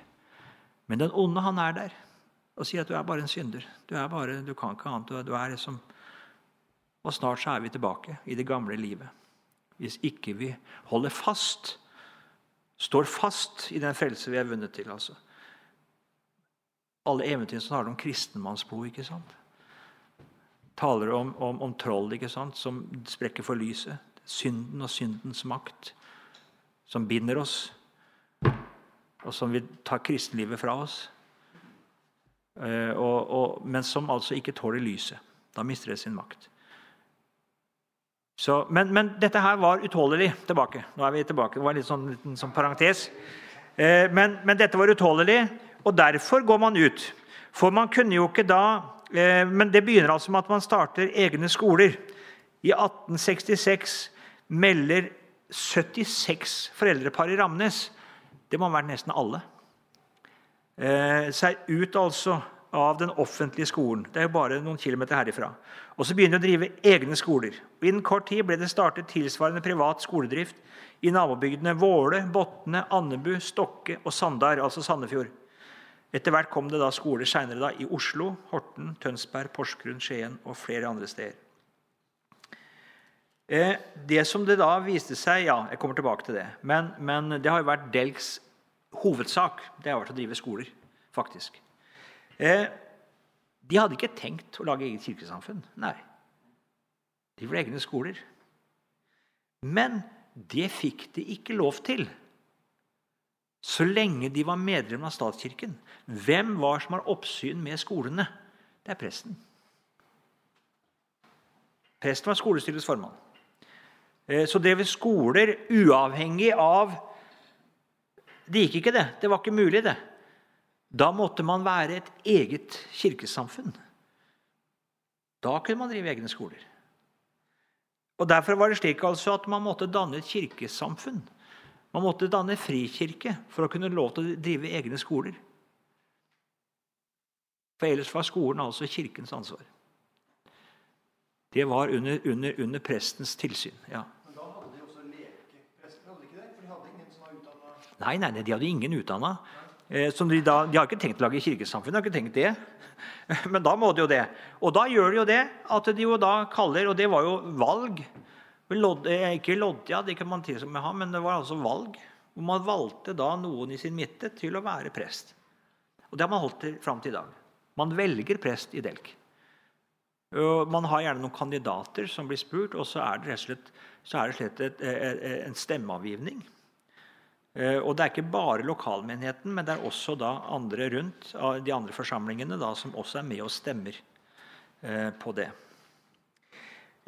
Men den onde, han er der og sier at du er bare en synder. Du, er bare, du kan ikke annet. Du er liksom Og snart så er vi tilbake i det gamle livet. Hvis ikke vi holder fast, står fast i den frelse vi er vunnet til. altså. Alle eventyrene som handler om kristenmannsbo. ikke sant? Taler om, om, om troll ikke sant? som sprekker for lyset. Synden og syndens makt som binder oss, og som vil ta kristenlivet fra oss. Uh, og, og, men som altså ikke tåler lyset. Da mister det sin makt. Så, men, men, dette her var utålelig tilbake. Nå er vi tilbake. Det var en litt sånn, liten sånn parentes. Uh, men, men, dette var utålelig, og derfor går man ut. For man kunne jo ikke da Eh, men det begynner altså med at man starter egne skoler. I 1866 melder 76 foreldrepar i Ramnes det må ha vært nesten alle eh, seg ut altså av den offentlige skolen. Det er jo bare noen kilometer herifra. Og så begynner de å drive egne skoler. Og Innen kort tid ble det startet tilsvarende privat skoledrift i nabobygdene Våle, Botne, Andebu, Stokke og Sandar, altså Sandefjord. Etter hvert kom det da skoler senere i Oslo, Horten, Tønsberg, Porsgrunn, Skien og flere andre steder. Eh, det som det da viste seg Ja, jeg kommer tilbake til det. Men, men det har jo vært Delks hovedsak. Det har vært å drive skoler, faktisk. Eh, de hadde ikke tenkt å lage eget kirkesamfunn. Nei. De ble egne skoler. Men det fikk de ikke lov til så lenge de var medlem av statskirken. Hvem var som har oppsyn med skolene? Det er presten. Presten var skolestyrets formann. Eh, så drev skoler uavhengig av Det gikk ikke, det. Det var ikke mulig, det. Da måtte man være et eget kirkesamfunn. Da kunne man drive egne skoler. Og Derfor var det slik altså at man måtte danne et kirkesamfunn. Man måtte danne frikirke for å kunne lov til å drive egne skoler. For ellers var skolen altså kirkens ansvar. Det var under, under, under prestens tilsyn. ja.
Men da hadde de også lekeprester? hadde de ikke det? For de hadde ingen som var utdanna
Nei, nei, de hadde ingen utdanna. Eh, de, da, de, har ikke tenkt å lage kirkesamfunn, de har ikke tenkt det. Men da må de jo det. Og da gjør de jo det at de jo da kaller Og det var jo valg. Lodd, eh, ikke loddja, det kan man til og med ha, men det var altså valg. Hvor man valgte da noen i sin midte til å være prest. Og det har man holdt til fram til i dag. Man velger prest i Delk. Man har gjerne noen kandidater som blir spurt, og så er det rett og slett, slett et, et, en stemmeavgivning. Eh, og Det er ikke bare lokalmenigheten, men det er også da andre rundt de andre forsamlingene da, som også er med og stemmer eh, på det.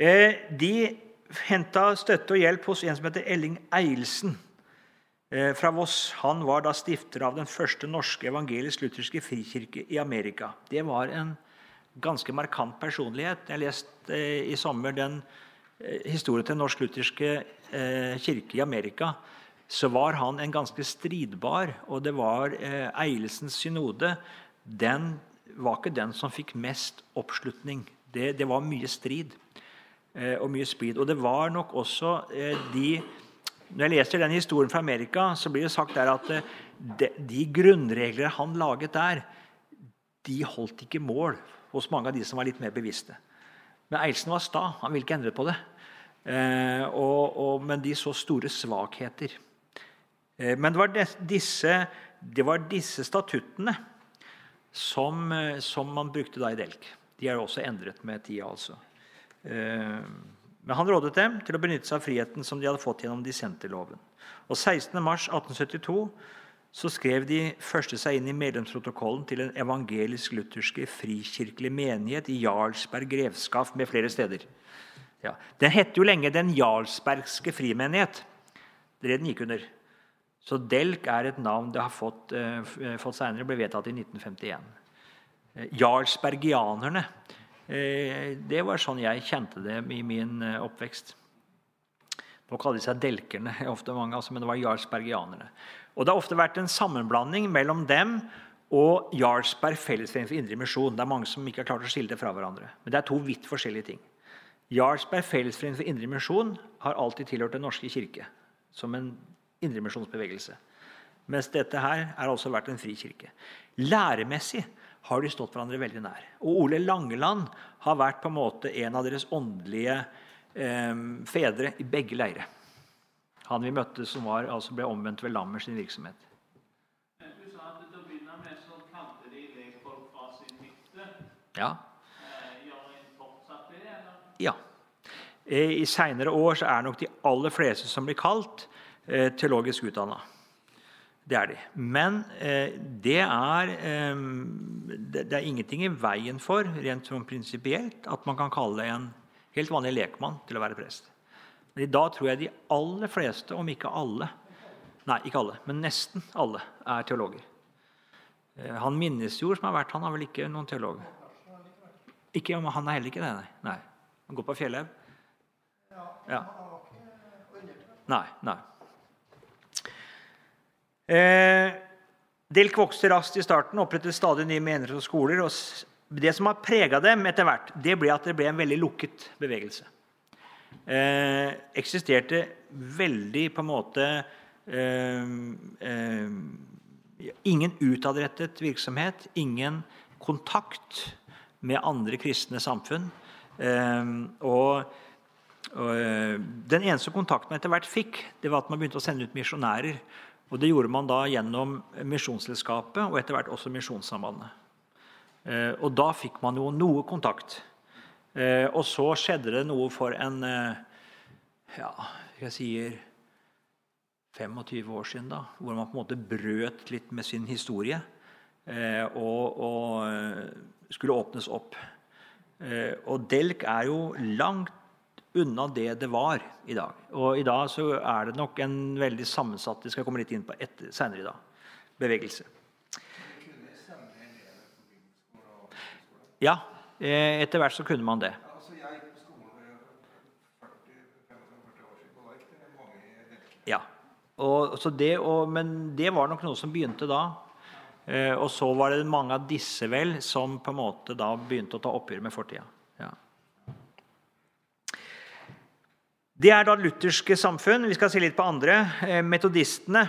Eh, de henta støtte og hjelp hos en som heter Elling Eilsen fra Voss. Han var da stifter av den første norske evangelisk-lutherske frikirke i Amerika. Det var en ganske markant personlighet. Jeg leste i sommer den historien til Den norsk-lutherske kirke i Amerika så var han en ganske stridbar. Og det var eh, Eilesens synode. Den var ikke den som fikk mest oppslutning. Det, det var mye strid eh, og mye splid. Og det var nok også eh, de Når jeg leser den historien fra Amerika, så blir det sagt der at eh, de, grunnregler han laget der, de holdt ikke mål hos mange av de som var litt mer bevisste. Men Eilsen var sta. Han ville ikke endre på det. Eh, og, og, men de så store svakheter. Eh, men det var disse, det var disse statuttene som, eh, som, man brukte da i Delk. De er også endret med tida. altså. Eh, men han rådet dem til å benytte seg av friheten som de hadde fått gjennom dissenterloven. Og 16.3.1872 så skrev de første seg inn i medlemsprotokollen til en evangelisk-lutherske frikirkelig menighet i Jarlsberg grevskap med flere steder. Ja. Den het jo lenge Den jarlsbergske frimenighet. Det den gikk under. Så Delk er et navn det har fått, eh, fått senere, ble vedtatt i 1951. Uh, Jarlsbergianerne. Uh, det var sånn jeg kjente det i min uh, oppvekst. Nå kaller de seg delkerne, ofte mange, altså, men det var jarlsbergianerne. Og Det har ofte vært en sammenblanding mellom dem og Jarlsberg fellesforening for indre misjon. Det er mange som ikke har klart å skille det fra hverandre. Men det er to vidt forskjellige ting. Jarlsberg fellesforening for indre misjon har alltid tilhørt Den norske kirke som en indremisjonsbevegelse. Mens dette her har altså vært en fri kirke. Læremessig har de stått hverandre veldig nær. Og Ole Langeland har vært på en måte en av deres åndelige eh, fedre i begge leire. Han vi møtte som var, altså ble omvendt ved Lammer sin virksomhet.
Du sa at til å begynne med så kalte de lekfolk fra sin hytte.
Ja.
Eh, gjør en fortsatt det, eller?
Ja. Eh, I seinere år så er nok de aller fleste som blir kalt, Eh, teologisk utdanna. Det er de. Men eh, det er, eh, det er ingenting i veien for, rent sånn prinsipielt, at man kan kalle en helt vanlig lekmann til å være prest. Men i tror jeg de aller fleste, om ikke alle, nei, ikke alle, men nesten alle, er teologer. Han Minnesjord, som har vært, han er vel ikke noen teolog? Ikke, han er heller ikke det, nei. nei. Han går på Fjellhaug? Ja. Nei. nei. Eh, Delk vokste raskt i starten, opprettet stadig nye menigheter og skoler. og Det som har prega dem etter hvert, det ble at det ble en veldig lukket bevegelse. Eh, eksisterte veldig på en måte eh, eh, Ingen utadrettet virksomhet, ingen kontakt med andre kristne samfunn. Eh, og, og eh, Den eneste kontakten man etter hvert fikk, det var at man begynte å sende ut misjonærer og Det gjorde man da gjennom Misjonsselskapet og etter hvert også Misjonssambandet. Eh, og da fikk man jo noe kontakt. Eh, og så skjedde det noe for en eh, ja, jeg sier 25 år siden, da, hvor man på en måte brøt litt med sin historie og, og skulle åpnes opp. Og Delk er jo langt unna det det var i dag. Og i dag så er det nok en veldig sammensatt det skal komme litt inn på etter, senere i dag, bevegelse. Ja, eh, etter hvert så kunne man det. Ja. Og, det, og, men det var nok noe som begynte da. Eh, og så var det mange av disse vel som på en måte da begynte å ta oppgjør med fortida. Ja. Det er da lutherske samfunn. Vi skal se litt på andre. Eh, metodistene.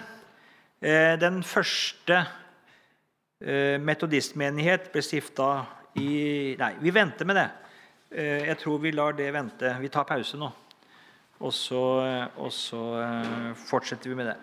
Eh, den første Eh, metodistmenighet ble stifta i Nei, vi venter med det. Jeg tror vi lar det vente. Vi tar pause nå. Og så, og så fortsetter vi med det.